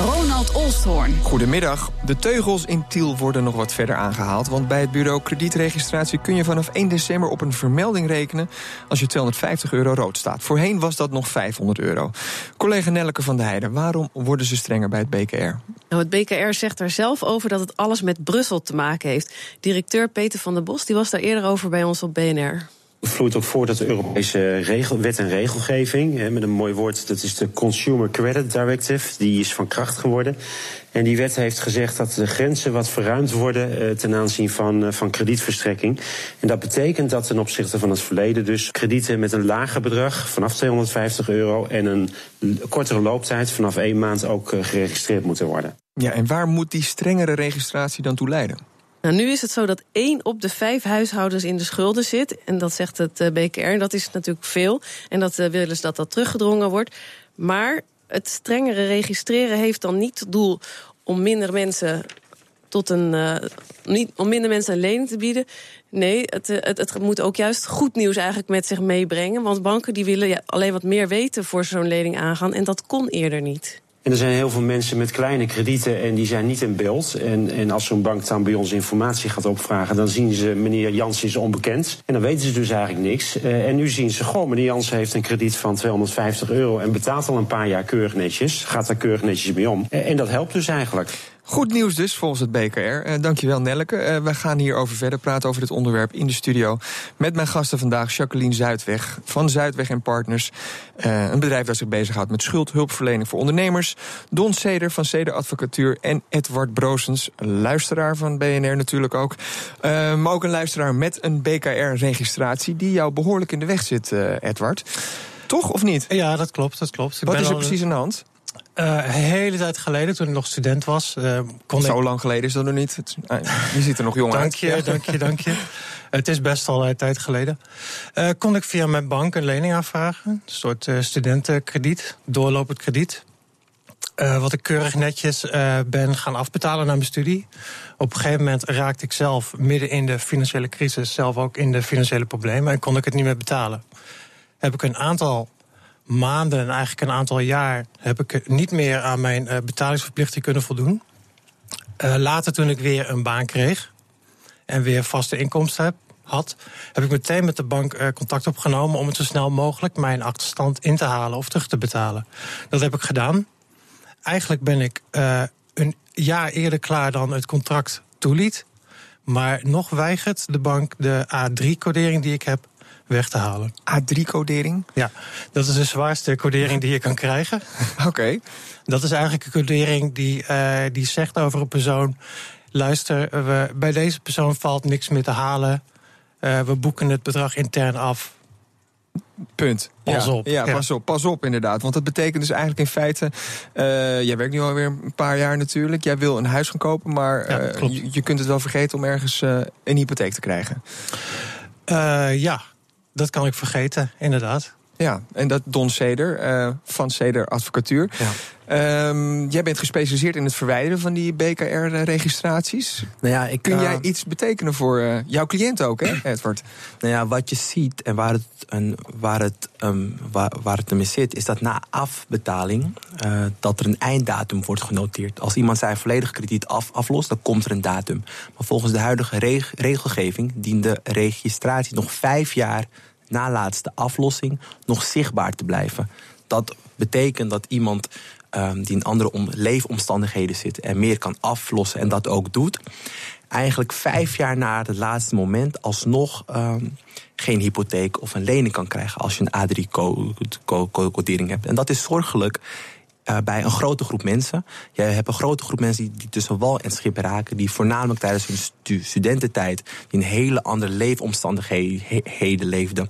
Ronald Olsthoorn. Goedemiddag. De teugels in Tiel worden nog wat verder aangehaald. Want bij het bureau kredietregistratie kun je vanaf 1 december op een vermelding rekenen als je 250 euro rood staat. Voorheen was dat nog 500 euro. Collega Nelleke van der Heijden, waarom worden ze strenger bij het BKR? Nou, het BKR zegt er zelf over dat het alles met Brussel te maken heeft. Directeur Peter van der Bos die was daar eerder over bij ons op BNR vloeit ook voort uit de Europese wet en regelgeving. met een mooi woord, dat is de Consumer Credit Directive. Die is van kracht geworden. En die wet heeft gezegd dat de grenzen wat verruimd worden eh, ten aanzien van, eh, van kredietverstrekking. En dat betekent dat ten opzichte van het verleden dus kredieten met een lager bedrag vanaf 250 euro en een kortere looptijd vanaf één maand ook eh, geregistreerd moeten worden. Ja, en waar moet die strengere registratie dan toe leiden? Nou, nu is het zo dat één op de vijf huishoudens in de schulden zit. En dat zegt het eh, BKR. Dat is natuurlijk veel. En dat uh, willen ze dat dat teruggedrongen wordt. Maar het strengere registreren heeft dan niet het doel om minder mensen tot een. Uh, niet, om minder mensen een lening te bieden. Nee, het, het, het, moet ook juist goed nieuws eigenlijk met zich meebrengen. Want banken die willen ja, alleen wat meer weten voor zo'n lening aangaan. En dat kon eerder niet. En er zijn heel veel mensen met kleine kredieten en die zijn niet in beeld. En, en als zo'n bank dan bij ons informatie gaat opvragen, dan zien ze meneer Jans is onbekend. En dan weten ze dus eigenlijk niks. Uh, en nu zien ze, goh, meneer Jans heeft een krediet van 250 euro en betaalt al een paar jaar keurig netjes. Gaat daar keurig netjes mee om. en dat helpt dus eigenlijk. Goed nieuws dus volgens het BKR. Uh, dankjewel Nelleke. Uh, we gaan hierover verder praten over dit onderwerp in de studio. Met mijn gasten vandaag Jacqueline Zuidweg van Zuidweg en Partners. Uh, een bedrijf dat zich bezighoudt met schuldhulpverlening voor ondernemers. Don Seder van Seder Advocatuur. En Edward Brozens, luisteraar van BNR natuurlijk ook. maar ook een luisteraar met een BKR-registratie die jou behoorlijk in de weg zit, Edward. Toch of niet? Ja, dat klopt. Dat klopt. Ik Wat is er precies aan de hand? Uh, een hele tijd geleden, toen ik nog student was. Uh, kon Zo lang geleden is dat nog niet. Het, uh, je ziet er nog jong dank Je, dank je, dank je. Het is best al een tijd geleden. kon ik via mijn bank een lening aanvragen. Een soort studentenkrediet, doorlopend krediet. wat ik keurig netjes ben gaan afbetalen naar mijn studie. Op een gegeven moment raakte ik zelf midden in de financiële crisis... zelf ook in de financiële problemen en kon ik het niet meer betalen. Heb ik een aantal maanden en eigenlijk een aantal jaar heb ik niet meer aan mijn uh, betalingsverplichting kunnen voldoen. Uh, later, toen ik weer een baan kreeg en weer vaste inkomsten heb, had, heb ik meteen met de bank uh, contact opgenomen om het zo snel mogelijk mijn achterstand in te halen of terug te betalen. Dat heb ik gedaan. Eigenlijk ben ik een jaar eerder klaar dan het contract toeliet. Maar nog weigert de bank de A3-codering die ik heb weg te halen. A3-codering? Ja, dat is de zwaarste codering die je kan krijgen. Oké. Dat is eigenlijk een codering die, uh, die zegt over een persoon... luister, we, bij deze persoon valt niks meer te halen. Uh, we boeken het bedrag intern af. Punt. Pas ja, op. Ja, pas op. Pas op, inderdaad. Want dat betekent dus eigenlijk in feite. Uh, jij werkt nu alweer een paar jaar natuurlijk. Jij wil een huis gaan kopen, maar ja, je, je, kunt het wel vergeten om ergens uh, een hypotheek te krijgen. Ja, dat kan ik vergeten, inderdaad. Ja, en dat Don Seder uh, van Seder Advocatuur. Ja. Um, jij bent gespecialiseerd in het verwijderen van die BKR-registraties. Nou ja, ik, Kun jij uh, iets betekenen voor uh, jouw cliënt ook, hè, Edward? Nou ja, wat je ziet en waar het, een, waar het, um, waar, waar het mee zit, is dat na afbetaling dat er een einddatum wordt genoteerd. Als iemand zijn volledige krediet af, aflost, dan komt er een datum. Maar volgens de huidige reg regelgeving dient de registratie nog vijf jaar na laatste aflossing nog zichtbaar te blijven. Dat betekent dat iemand um, die in andere om, leefomstandigheden zit en meer kan aflossen en dat ook doet, eigenlijk vijf jaar na het laatste moment alsnog um, geen hypotheek of een lening kan krijgen als je een A3-codering hebt. En dat is zorgelijk. Uh, bij een grote groep mensen. Je hebt een grote groep mensen die, tussen wal en schip raken, die voornamelijk tijdens hun stu studententijd een hele andere leefomstandigheden leefden.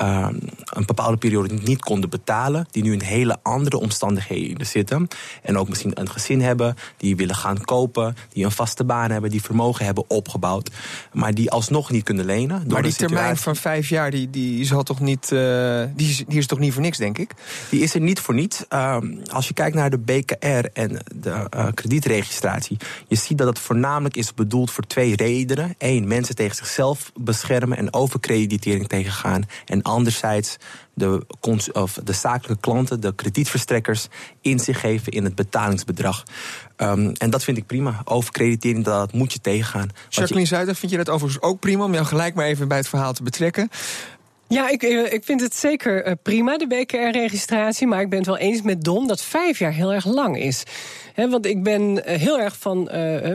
Uh, een bepaalde periode niet konden betalen, die nu in hele andere omstandigheden zitten. En ook misschien een gezin hebben, die willen gaan kopen, die een vaste baan hebben, die vermogen hebben opgebouwd, maar die alsnog niet kunnen lenen. Maar die termijn van vijf jaar, die, die, zal toch niet, uh, die, is, die is toch niet voor niks, denk ik? Die is er niet voor niets. Uh, als je kijkt naar de BKR en de uh, kredietregistratie, je ziet dat het voornamelijk is bedoeld voor twee redenen. Eén, mensen tegen zichzelf beschermen en overkreditering tegengaan. En anderzijds de, of de zakelijke klanten, de kredietverstrekkers, inzicht geven in het betalingsbedrag. Um, en dat vind ik prima. Overkreditering, dat moet je tegengaan. Jacqueline Zuider, vind je dat overigens ook prima om jou gelijk maar even bij het verhaal te betrekken? Ja, ik, eh, ik vind het zeker eh, prima, de BKR-registratie. Maar ik ben het wel eens met Don dat vijf jaar heel erg lang is. want ik ben eh, heel erg van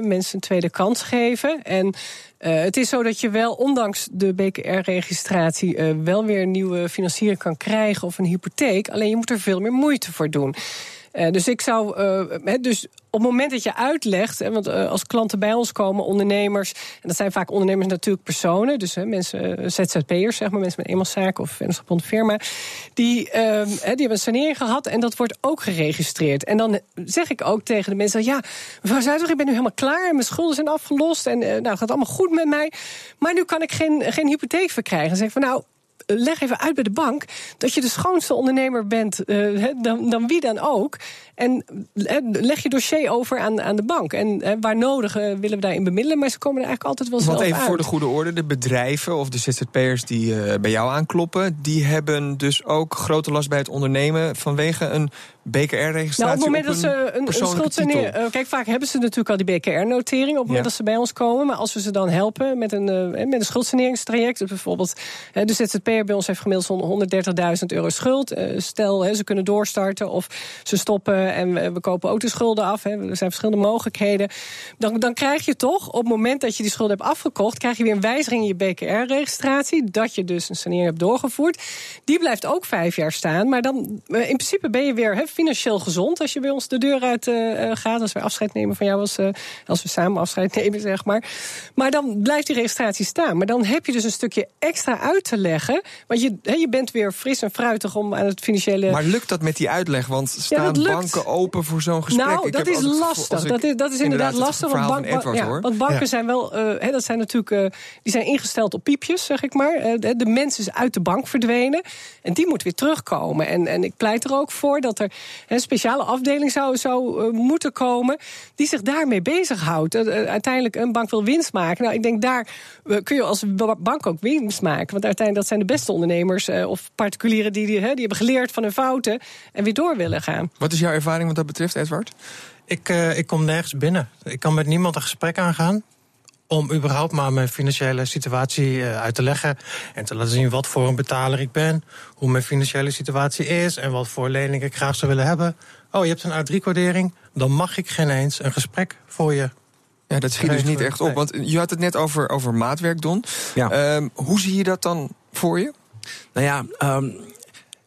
mensen een tweede kans geven. En het is zo dat je wel, ondanks de BKR-registratie, wel weer nieuwe financiering kan krijgen of een hypotheek. Alleen je moet er veel meer moeite voor doen. Uh, dus ik zou. Uh, dus op het moment dat je uitlegt, hè, want uh, als klanten bij ons komen, ondernemers, en dat zijn vaak ondernemers natuurlijk personen, dus hè, mensen, ZZP'ers, zeg maar, mensen met eenmanszaak of vennootschap firma, die, ehm, die hebben een sanering gehad en dat wordt ook geregistreerd. En dan zeg ik ook tegen de mensen: ja, mevrouw Zuider, ik ben nu helemaal klaar en mijn schulden zijn afgelost en nou, het gaat allemaal goed met mij, maar nu kan ik geen, geen hypotheek verkrijgen. Dan zeg ik van nou leg even uit bij de bank dat je de schoonste ondernemer bent uh, dan, dan wie dan ook. En leg je dossier over aan, aan de bank. En waar nodig willen we daarin bemiddelen, maar ze komen er eigenlijk altijd wel zelf Want even uit. voor de goede orde, de bedrijven of de ZZP'ers die bij jou aankloppen, die hebben dus ook grote last bij het ondernemen vanwege een BKR-registratie. Nou, op het moment dat ze een, een. Uh, kijk, vaak hebben ze natuurlijk al die BKR-notering op het moment dat ze bij ons komen. Maar als we ze dan helpen met een, met een schuldsaneringstraject, dus bijvoorbeeld de Bij ons heeft gemiddeld 130.000 euro schuld. stel, ze kunnen doorstarten of ze stoppen en we, kopen ook de schulden af. Er zijn verschillende mogelijkheden. Dan, dan krijg je toch, op het moment dat je die schulden hebt afgekocht, krijg je weer een wijziging in je BKR-registratie. Dat je dus een sanering hebt doorgevoerd. Die blijft ook vijf jaar staan. Maar dan in principe ben je weer financieel gezond als je bij ons de deur uit uh, gaat. Als we afscheid nemen van jou, als, als we samen afscheid nemen, zeg maar. Maar dan blijft die registratie staan. Maar dan heb je dus een stukje extra uit te leggen. Want je, he, je bent weer fris en fruitig om aan het financiële. Maar lukt dat met die uitleg? Want staan ja, banken open voor zo'n gesprek? Nou, dat is lastig. Dat is, dat is inderdaad lastig. Want, bank, Edward, ja, want banken ja. zijn wel, he, dat zijn natuurlijk, die zijn ingesteld op piepjes, zeg ik maar. de, de mens is uit de bank verdwenen. En die moet weer terugkomen. En, en ik pleit er ook voor dat er een speciale afdeling zou, zou moeten komen die zich daarmee bezighoudt. Uiteindelijk een bank wil winst maken. Nou, ik denk daar kun je als bank ook winst maken. Want uiteindelijk dat zijn de beste ondernemers of particulieren die, die, die hebben geleerd van hun fouten en weer door willen gaan. Wat is jouw ervaring wat dat betreft, Edward? Ik, ik kom nergens binnen. Ik kan met niemand een gesprek aangaan om überhaupt maar mijn financiële situatie uit te leggen. En te laten zien wat voor een betaler ik ben. Hoe mijn financiële situatie is. En wat voor lening ik graag zou willen hebben. Oh, je hebt een A3-codering. Dan mag ik geen eens een gesprek voor je. Ja, dat schiet dus niet echt op. Want je had het net over, over maatwerk, Don. Ja. Um, hoe zie je dat dan voor je? Nou ja, um,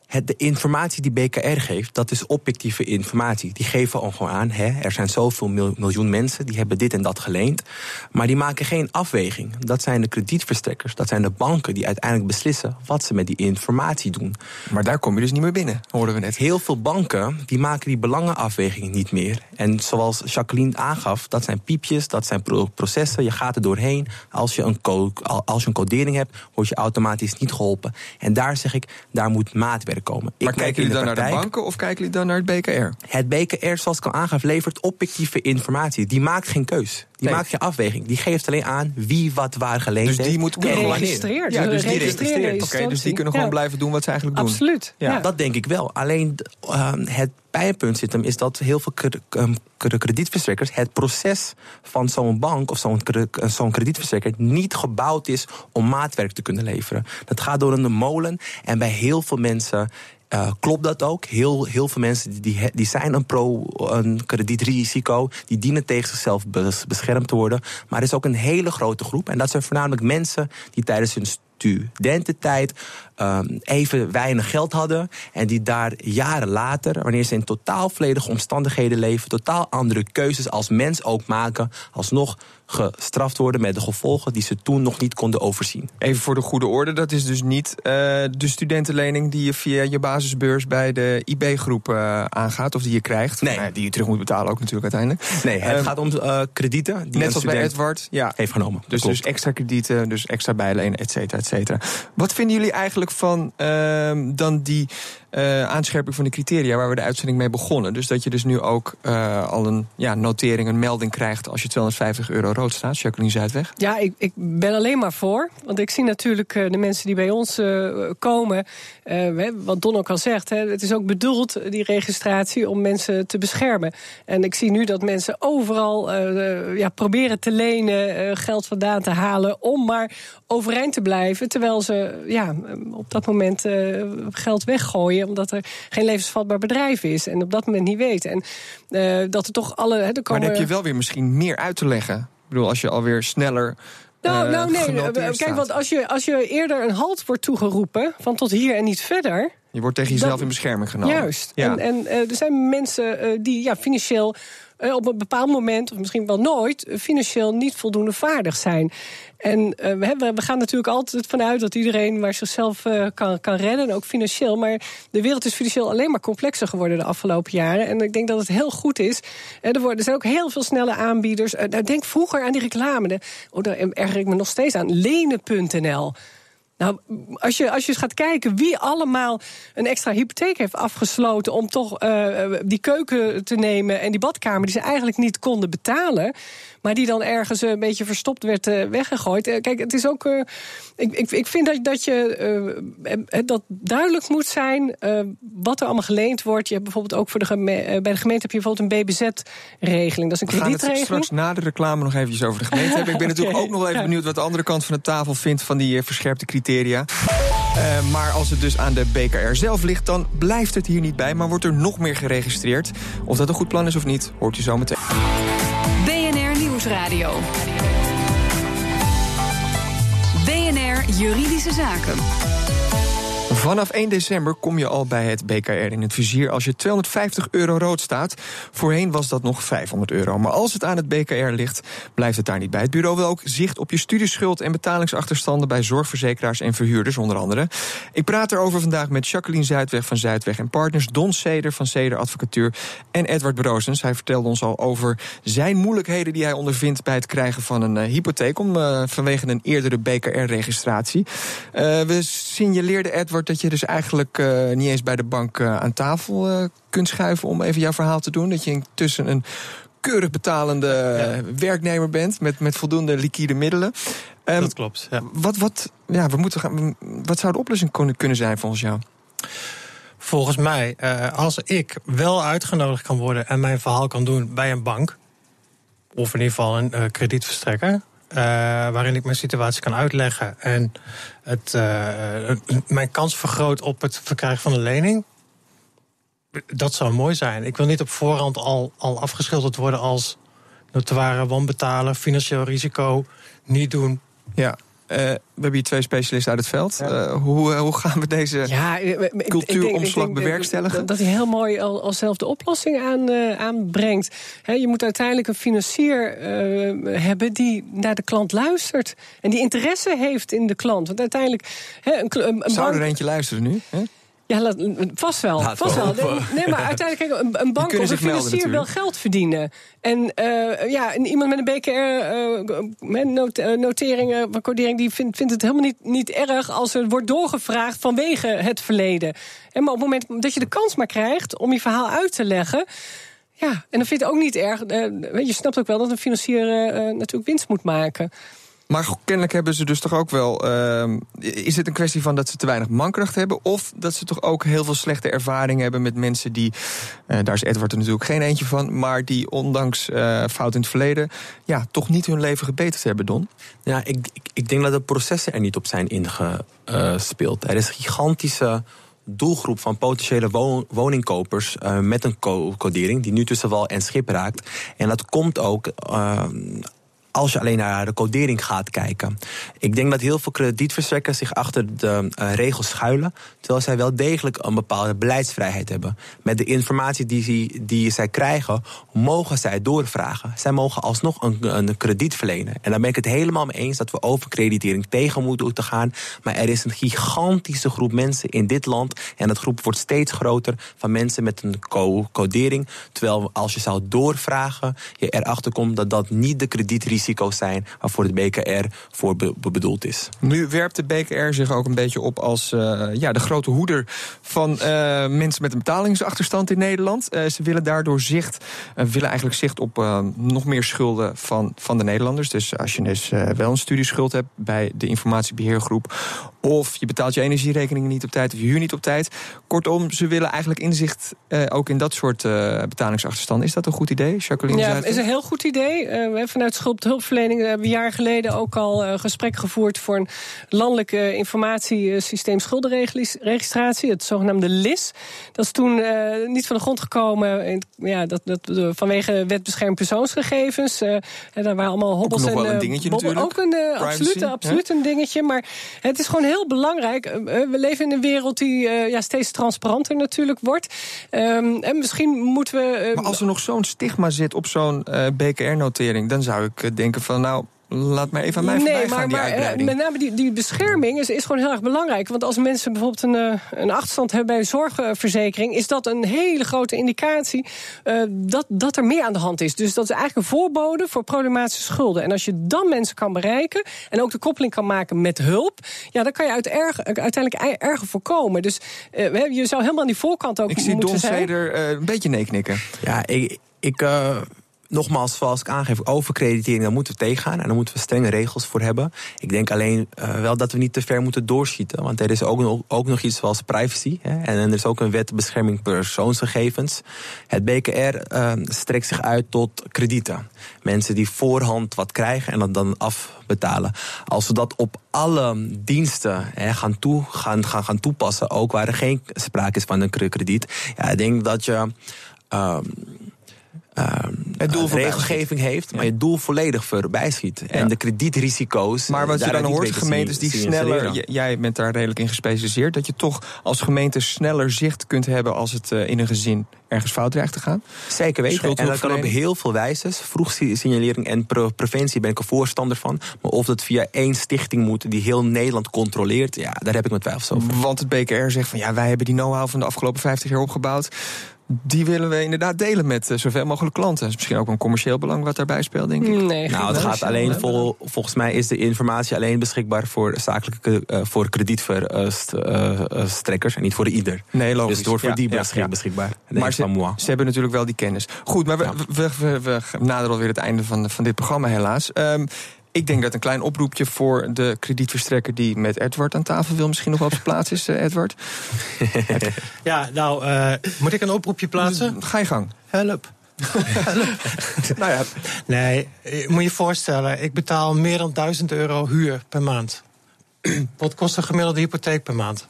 het, de informatie die BKR geeft, dat is objectieve informatie. Die geven al gewoon aan, hè, er zijn zoveel miljoen mensen die hebben dit en dat geleend. Maar die maken geen afweging. Dat zijn de kredietverstrekkers, dat zijn de banken die uiteindelijk beslissen wat ze met die informatie doen. Maar daar kom je dus niet meer binnen, hoorden we net. Heel veel banken die maken die belangenafwegingen niet meer. En zoals Jacqueline aangaf, dat zijn piepjes, dat zijn processen. Je gaat er doorheen. Als je een, als je een codering hebt, word je automatisch niet geholpen. En daar zeg ik, daar moet maatwerk komen. Maar ik kijken jullie dan praktijk, naar de banken of kijken jullie dan naar het BKR? Het BKR, zoals ik al aangaf, levert objectieve informatie. Die maakt geen keus. Die nee. maakt geen afweging. Die geeft alleen aan wie wat waar geleend dus heeft. die moet kunnen registreerd. Ja, dus die registreert. Oké, okay, dus die kunnen gewoon ja. blijven doen wat ze eigenlijk doen. Absoluut. Ja. Dat denk ik wel. Alleen uh, het pijnpunt zit hem is dat heel veel kredietverstrekkers het proces van zo'n bank of zo'n kredietverstrekker niet gebouwd is om maatwerk te kunnen leveren. Dat gaat door een molen en bij heel veel mensen uh, klopt dat ook? Heel, heel veel mensen die, die zijn een pro een kredietrisico. Die dienen tegen zichzelf beschermd te worden. Maar er is ook een hele grote groep. En dat zijn voornamelijk mensen die tijdens hun studententijd ehm, even weinig geld hadden. En die daar jaren later, wanneer ze in totaal volledige omstandigheden leven, totaal andere keuzes als mens ook maken, alsnog gestraft worden met de gevolgen die ze toen nog niet konden overzien. Even voor de goede orde, dat is dus niet uh, de studentenlening die je via je basisbeurs bij de IB-groep uh, aangaat of die je krijgt. Nee. Nou, die je terug moet betalen ook natuurlijk uiteindelijk. Nee, het um, gaat om uh, kredieten die net zoals bij Edward ja, heeft genomen. Dus, dus extra kredieten, dus extra bijlenen, et cetera, Wat vinden jullie eigenlijk van ehm, dan die uh, aanscherping van de criteria waar we de uitzending mee begonnen. Dus dat je dus nu ook uh, al een ja, notering, een melding krijgt als je 250 euro rood staat. Jacqueline Zuidweg. Ja, ik, ik ben alleen maar voor. Want ik zie natuurlijk uh, de mensen die bij ons komen. wat Don ook al zegt, hè, het is ook bedoeld, die registratie, om mensen te beschermen. En ik zie nu dat mensen overal ja, proberen te lenen, geld vandaan te halen, om maar overeind te blijven. Terwijl ze ja, op dat moment geld weggooien omdat er geen levensvatbaar bedrijf is. En op dat moment niet weten. En uh, dat er toch alle. He, er komen... Maar dan heb je wel weer misschien meer uit te leggen. Ik bedoel, als je alweer sneller. Nou, uh, nou nee, kijk, want als je, als je eerder een halt wordt toegeroepen, van tot hier en niet verder. Je wordt tegen jezelf in bescherming genomen. Juist. Ja. En, en uh, er zijn mensen die ja, financieel uh, op een bepaald moment, of misschien wel nooit, financieel niet voldoende vaardig zijn. En uh, we, we, gaan natuurlijk altijd vanuit dat iedereen maar zichzelf uh, kan, kan redden, ook financieel. Maar de wereld is financieel alleen maar complexer geworden de afgelopen jaren. En ik denk dat het heel goed is. Er, worden, er zijn ook heel veel snelle aanbieders. Uh, denk vroeger aan die reclame. De, oh, daar erger ik me nog steeds aan. Lenen.nl. Nou, als je, als je eens gaat kijken wie allemaal een extra hypotheek heeft afgesloten om toch uh, die keuken te nemen en die badkamer die ze eigenlijk niet konden betalen, maar die dan ergens een beetje verstopt werd uh, weggegooid. Uh, kijk, het is ook. Uh, ik, ik, ik vind dat, dat je dat duidelijk moet zijn wat er allemaal geleend wordt. Je hebt bijvoorbeeld ook voor de bij de gemeente heb je bijvoorbeeld een BBZ-regeling. Dat is een kredietregeling. We gaan het straks na de reclame nog eventjes over de gemeente hebben. Ik ben natuurlijk ook nog even benieuwd wat de andere kant van de tafel vindt van die verscherpte criteria. Uh, maar als het dus aan de BKR zelf ligt, dan blijft het hier niet bij, maar wordt er nog meer geregistreerd. Of dat een goed plan is of niet, hoort u zo meteen. Nieuwsradio. BNR Juridische Zaken. Vanaf 1 december kom je al bij het BKR in het vizier als je 250 euro rood staat. Voorheen was dat nog 500 euro. Maar als het aan het BKR ligt, blijft het daar niet bij. Het bureau wil ook zicht op je studieschuld en betalingsachterstanden bij zorgverzekeraars en verhuurders onder andere. Ik praat erover vandaag met Jacqueline Zuidweg van Zuidweg en Partners, Don Seder van Seder Advocatuur en Edward Broosens. Hij vertelde ons al over zijn moeilijkheden die hij ondervindt bij het krijgen van een uh, hypotheek om, uh, vanwege een eerdere BKR-registratie. Uh, we signaleerden Edward dat je dus eigenlijk uh, niet eens bij de bank uh, aan tafel uh, kunt schuiven om even jouw verhaal te doen. Dat je intussen een keurig betalende ja. werknemer bent met, met voldoende liquide middelen. Um, dat klopt. Ja. Wat, wat, ja, we moeten gaan, wat zou de oplossing kunnen zijn volgens jou? Volgens mij, als ik wel uitgenodigd kan worden en mijn verhaal kan doen bij een bank, of in ieder geval een kredietverstrekker, uh, waarin ik mijn situatie kan uitleggen en het, uh, mijn kans vergroot op het verkrijgen van een lening. Dat zou mooi zijn. Ik wil niet op voorhand al, al afgeschilderd worden als notoire wanbetalen, financieel risico, niet doen. Ja. Uh, we hebben hier twee specialisten uit het veld. Ja. Uh, hoe, hoe gaan we deze ja, cultuuromslag bewerkstelligen? Dat, dat hij heel mooi al, al zelf de oplossing aan, uh, aanbrengt. He, je moet uiteindelijk een financier hebben die naar de klant luistert. En die interesse heeft in de klant. Want uiteindelijk. He, een, een, een Zou bank... er eentje luisteren nu? Hè? Ja, laat, vast wel. Laat vast wel. wel. Nee, maar uiteindelijk, kijk, een, een bank of een financier wil geld verdienen. En uh, ja, en iemand met een BKR-notering, uh, codering, die vindt, vindt het helemaal niet, niet erg als er wordt doorgevraagd vanwege het verleden. En maar op het moment dat je de kans maar krijgt om je verhaal uit te leggen. Ja, en dan vind je het ook niet erg. Uh, je snapt ook wel dat een financier natuurlijk winst moet maken. Maar kennelijk hebben ze dus toch ook wel. Uh, is het een kwestie van dat ze te weinig mankracht hebben? Of dat ze toch ook heel veel slechte ervaringen hebben met mensen die. Uh, daar is Edward er natuurlijk geen eentje van. Maar die ondanks uh, fout in het verleden. ja, toch niet hun leven gebeterd hebben, Don? Ja, ik, ik, ik denk dat de processen er niet op zijn ingespeeld. Er is een gigantische doelgroep van potentiële wo woningkopers uh, met een co codering die nu tussen wal en schip raakt. En dat komt ook als je alleen naar de codering gaat kijken. Ik denk dat heel veel kredietverstrekkers zich achter de uh, regels schuilen. Terwijl zij wel degelijk een bepaalde beleidsvrijheid hebben. Met de informatie die, die, zij krijgen, mogen zij doorvragen. Zij mogen alsnog een, krediet verlenen. En daar ben ik het helemaal mee eens dat we overkreditering tegen moeten gaan. Maar er is een gigantische groep mensen in dit land. En dat groep wordt steeds groter van mensen met een codering. Terwijl als je zou doorvragen, je erachter komt dat dat niet de kredietrisico's zijn waarvoor de BKR voor bedoeld is. Nu werpt de BKR zich ook een beetje op als uh, ja, de grote hoeder van uh, mensen met een betalingsachterstand in Nederland. Uh, ze willen daardoor zicht, willen eigenlijk zicht op nog meer schulden van, van de Nederlanders. Dus als je dus wel een studieschuld hebt bij de informatiebeheergroep, of je betaalt je energierekeningen niet op tijd of je huur niet op tijd. Kortom, ze willen eigenlijk inzicht ook in dat soort betalingsachterstanden. Is dat een goed idee, Jacqueline? Ja, is een heel goed idee. vanuit schuldhulpverlening hebben we een jaar geleden ook al gesprek gevoerd voor een landelijke informatiesysteem schuldenregistratie, het zogenaamde LIS. Dat is toen uh, niet van de grond gekomen in, ja, dat, dat, vanwege wet bescherming persoonsgegevens. Uh, daar waren allemaal hobbels ook nog en wel een dingetje natuurlijk. Ook een, uh, absoluut, absoluut een dingetje. Maar het is gewoon heel belangrijk. we leven in een wereld die ja, steeds transparanter natuurlijk wordt. Um, en misschien moeten we. maar als er nog zo'n stigma zit op zo'n BKR-notering, dan zou ik denken van nou laat maar even aan mij nee, maar, die maar, uh, met name die, die bescherming is, is gewoon heel erg belangrijk. Want als mensen bijvoorbeeld een, uh, een achterstand hebben bij een zorgverzekering... is dat een hele grote indicatie uh, dat, dat er meer aan de hand is. Dus dat is eigenlijk een voorbode voor problematische schulden. En als je dan mensen kan bereiken en ook de koppeling kan maken met hulp... ja, dan kan je uit erg, uiteindelijk erger voorkomen. Dus je zou helemaal aan die voorkant ook ik moeten zijn. Ik zie Don Seder een beetje nee knikken. Ja, ik... ik nogmaals, zoals ik aangeef, overkreditering, daar moeten we tegengaan. En daar moeten we strenge regels voor hebben. Ik denk alleen uh, wel dat we niet te ver moeten doorschieten. Want er is ook nog, ook nog iets zoals privacy. Hè, en er is ook een wet bescherming persoonsgegevens. Het BKR uh, eh, strekt zich uit tot kredieten. Mensen die voorhand wat krijgen en dat dan afbetalen. Als we dat op alle diensten hè, gaan, toe, gaan, toepassen, ook waar er geen sprake is van een krediet. Ja, ik denk dat je. Uh, het doel regelgeving heeft, maar je doel volledig voorbij schiet. En de kredietrisico's. Maar wat je dan hoort, gemeentes die sneller. Jij bent daar redelijk in gespecialiseerd. Dat je toch als gemeente sneller zicht kunt hebben als het uh, in een gezin ergens fout dreigt te gaan. Zeker weten. En dat kan op heel veel wijzes. Vroeg signalering en preventie ben ik er voorstander van. Maar of dat via één stichting moet die heel Nederland controleert, ja, daar heb ik mijn twijfels over. Want het BKR zegt van ja, wij hebben die know-how van de afgelopen 50 jaar opgebouwd die willen we inderdaad delen met uh, zoveel mogelijk klanten. Dat is misschien ook een commercieel belang wat daarbij speelt, denk ik. Nee, nou, het gaat alleen vol, volgens mij is de informatie alleen beschikbaar voor zakelijke uh, voor kredietverstrekkers en niet voor ieder. Nee, logisch. Dus het wordt voor die ja, beschikbaar. Maar ze, ze, hebben natuurlijk wel die kennis. Goed, maar we, we, we, we naderen alweer het einde van, van dit programma, helaas. Um, ik denk dat een klein oproepje voor de kredietverstrekker die met Edward aan tafel wil, misschien nog wel op zijn plaats is, uh, Edward. ja, nou, uh, moet ik een oproepje plaatsen? Ga je gang. Help. nou ja. Nee, moet je je voorstellen, ik betaal meer dan 1000 euro huur per maand. Wat kost een gemiddelde hypotheek per maand?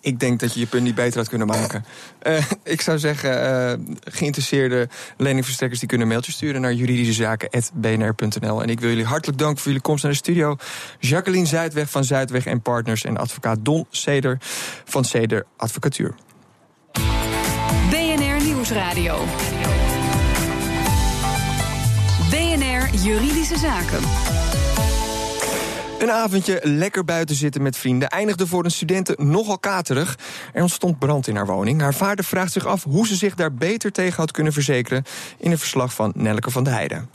Ik denk dat je je punt niet beter had kunnen maken. Uh, ik zou zeggen, uh, geïnteresseerde leningverstrekkers... die kunnen mailtje sturen naar juridischezaken.bnr.nl. En ik wil jullie hartelijk danken voor jullie komst naar de studio. Jacqueline Zuidweg van Zuidweg en Partners... en advocaat Don Seder van Seder Advocatuur. BNR Nieuwsradio. BNR Juridische Zaken. Een avondje lekker buiten zitten met vrienden eindigde voor een studenten nogal katerig. Er ontstond brand in haar woning. Haar vader vraagt zich af hoe ze zich daar beter tegen had kunnen verzekeren... in een verslag van Nelleke van de Heijden.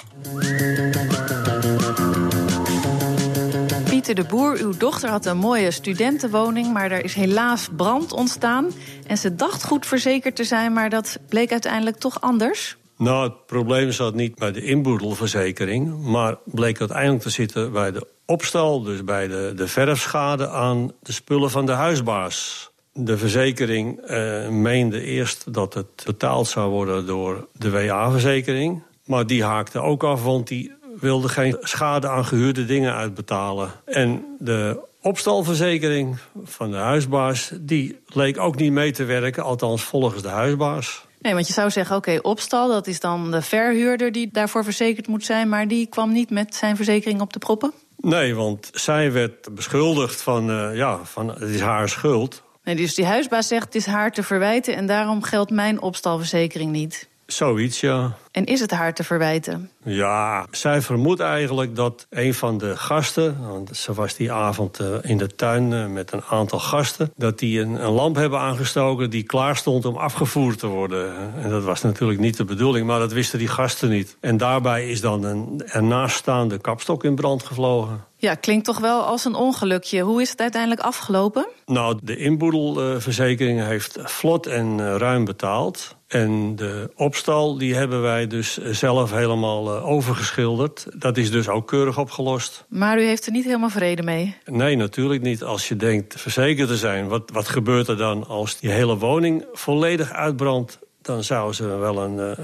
Pieter de Boer, uw dochter had een mooie studentenwoning... maar er is helaas brand ontstaan. En ze dacht goed verzekerd te zijn, maar dat bleek uiteindelijk toch anders? Nou, het probleem zat niet bij de inboedelverzekering... maar bleek uiteindelijk te zitten bij de opstal, dus bij de, de verfschade aan de spullen van de huisbaas. De verzekering eh, meende eerst dat het betaald zou worden door de WA-verzekering. Maar die haakte ook af, want die wilde geen schade aan gehuurde dingen uitbetalen. En de opstalverzekering van de huisbaas... die leek ook niet mee te werken, althans volgens de huisbaas. Nee, want je zou zeggen, oké, opstal, dat is dan de verhuurder die daarvoor verzekerd moet zijn, maar die kwam niet met zijn verzekering op de proppen? Nee, want zij werd beschuldigd van, uh, ja, van het is haar schuld. Nee, dus die huisbaas zegt het is haar te verwijten en daarom geldt mijn opstalverzekering niet. Zoiets, ja. En is het haar te verwijten? Ja, zij vermoedt eigenlijk dat een van de gasten... want ze was die avond eh, in de tuin eh, met een aantal gasten... dat die een, een, lamp hebben aangestoken die klaar stond om afgevoerd te worden. En dat was natuurlijk niet de bedoeling, maar dat wisten die gasten niet. En daarbij is dan een ernaaststaande kapstok in brand gevlogen. Ja, klinkt toch wel als een ongelukje. Hoe is het uiteindelijk afgelopen? Nou, de inboedelverzekering heeft vlot en eh, ruim betaald. En de opstal die hebben wij dus zelf helemaal uh, overgeschilderd. Dat is dus ook keurig opgelost. Maar u heeft er niet helemaal vrede mee? Nee, natuurlijk niet. Als je denkt verzekerd te zijn, wat, wat gebeurt er dan als die hele woning volledig uitbrandt? Dan zou ze wel een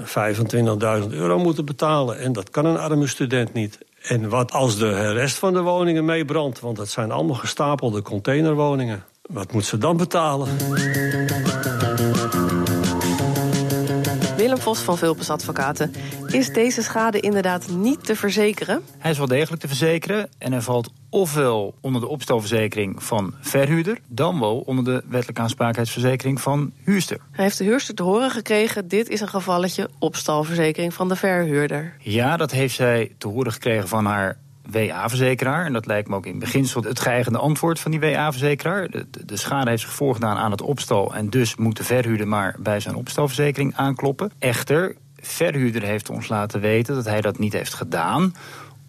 uh, 25.000 euro moeten betalen. En dat kan een arme student niet. En wat als de rest van de woningen meebrandt? Want dat zijn allemaal gestapelde containerwoningen. Wat moet ze dan betalen? Vos van Vulpes Advocaten. Is deze schade inderdaad niet te verzekeren? Hij is wel degelijk te verzekeren en hij valt ofwel onder de opstalverzekering van verhuurder... dan wel onder de wettelijke aansprakelijkheidsverzekering van huurster. Hij heeft de huurster te horen gekregen... dit is een gevalletje opstalverzekering van de verhuurder. Ja, dat heeft zij te horen gekregen van haar WA-verzekeraar. En dat lijkt me ook in beginsel het geëigende antwoord van die WA-verzekeraar. De, de, schade heeft zich voorgedaan aan het opstal... en dus moet de verhuurder maar bij zijn opstalverzekering aankloppen. Echter, verhuurder heeft ons laten weten dat hij dat niet heeft gedaan...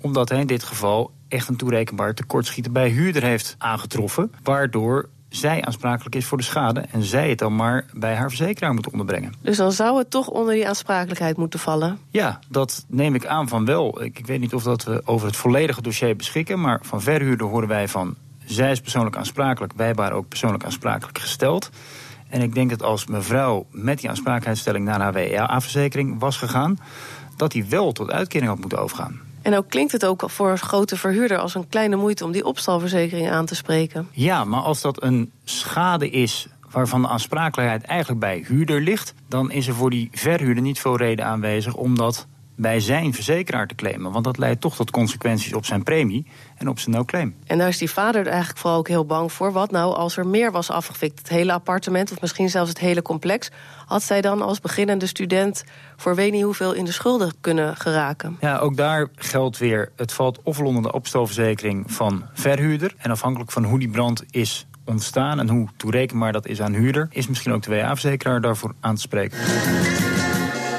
omdat hij in dit geval echt een toerekenbaar tekortschieten bij huurder heeft aangetroffen... waardoor zij aansprakelijk is voor de schade en zij het dan maar bij haar verzekeraar moet onderbrengen. Dus dan zou het toch onder die aansprakelijkheid moeten vallen? Ja, dat neem ik aan van wel. Ik, ik weet niet of dat we over het volledige dossier beschikken, maar van verhuurder horen wij van zij is persoonlijk aansprakelijk, wij haar ook persoonlijk aansprakelijk gesteld. En ik denk dat als mevrouw met die aansprakelijkheidsstelling naar haar WA-verzekering was gegaan, dat die wel tot uitkering had moeten overgaan. En ook klinkt het ook voor een grote verhuurder als een kleine moeite om die opstalverzekering aan te spreken. Ja, maar als dat een schade is waarvan de aansprakelijkheid eigenlijk bij huurder ligt, dan is er voor die verhuurder niet veel reden aanwezig om dat bij zijn verzekeraar te claimen. Want dat leidt toch tot consequenties op zijn premie en op zijn no-claim. En daar is die vader eigenlijk vooral ook heel bang voor. Wat nou als er meer was afgefikt? Het hele appartement of misschien zelfs het hele complex. Had zij dan als beginnende student voor weet niet hoeveel in de schulden kunnen geraken? Ja, ook daar geldt weer, het valt ofwel onder de opstalverzekering van verhuurder. En afhankelijk van hoe die brand is ontstaan en hoe toerekenbaar dat is aan huurder... is misschien ook de WA-verzekeraar daarvoor aan te spreken.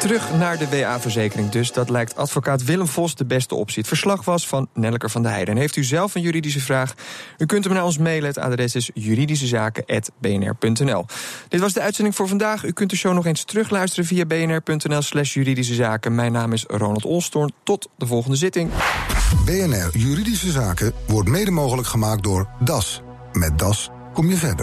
Terug naar de WA-verzekering dus. Dat lijkt advocaat Willem Vos de beste optie. Het verslag was van Nelleker van der Heijden. En heeft u zelf een juridische vraag? U kunt hem naar ons mailen. Het adres is juridischezaken.bnr.nl. Dit was de uitzending voor vandaag. U kunt de show nog eens terugluisteren via bnr.nl slash juridische zaken. Mijn naam is Ronald Olstorn. Tot de volgende zitting. BNR Juridische Zaken wordt mede mogelijk gemaakt door DAS. Met DAS kom je verder.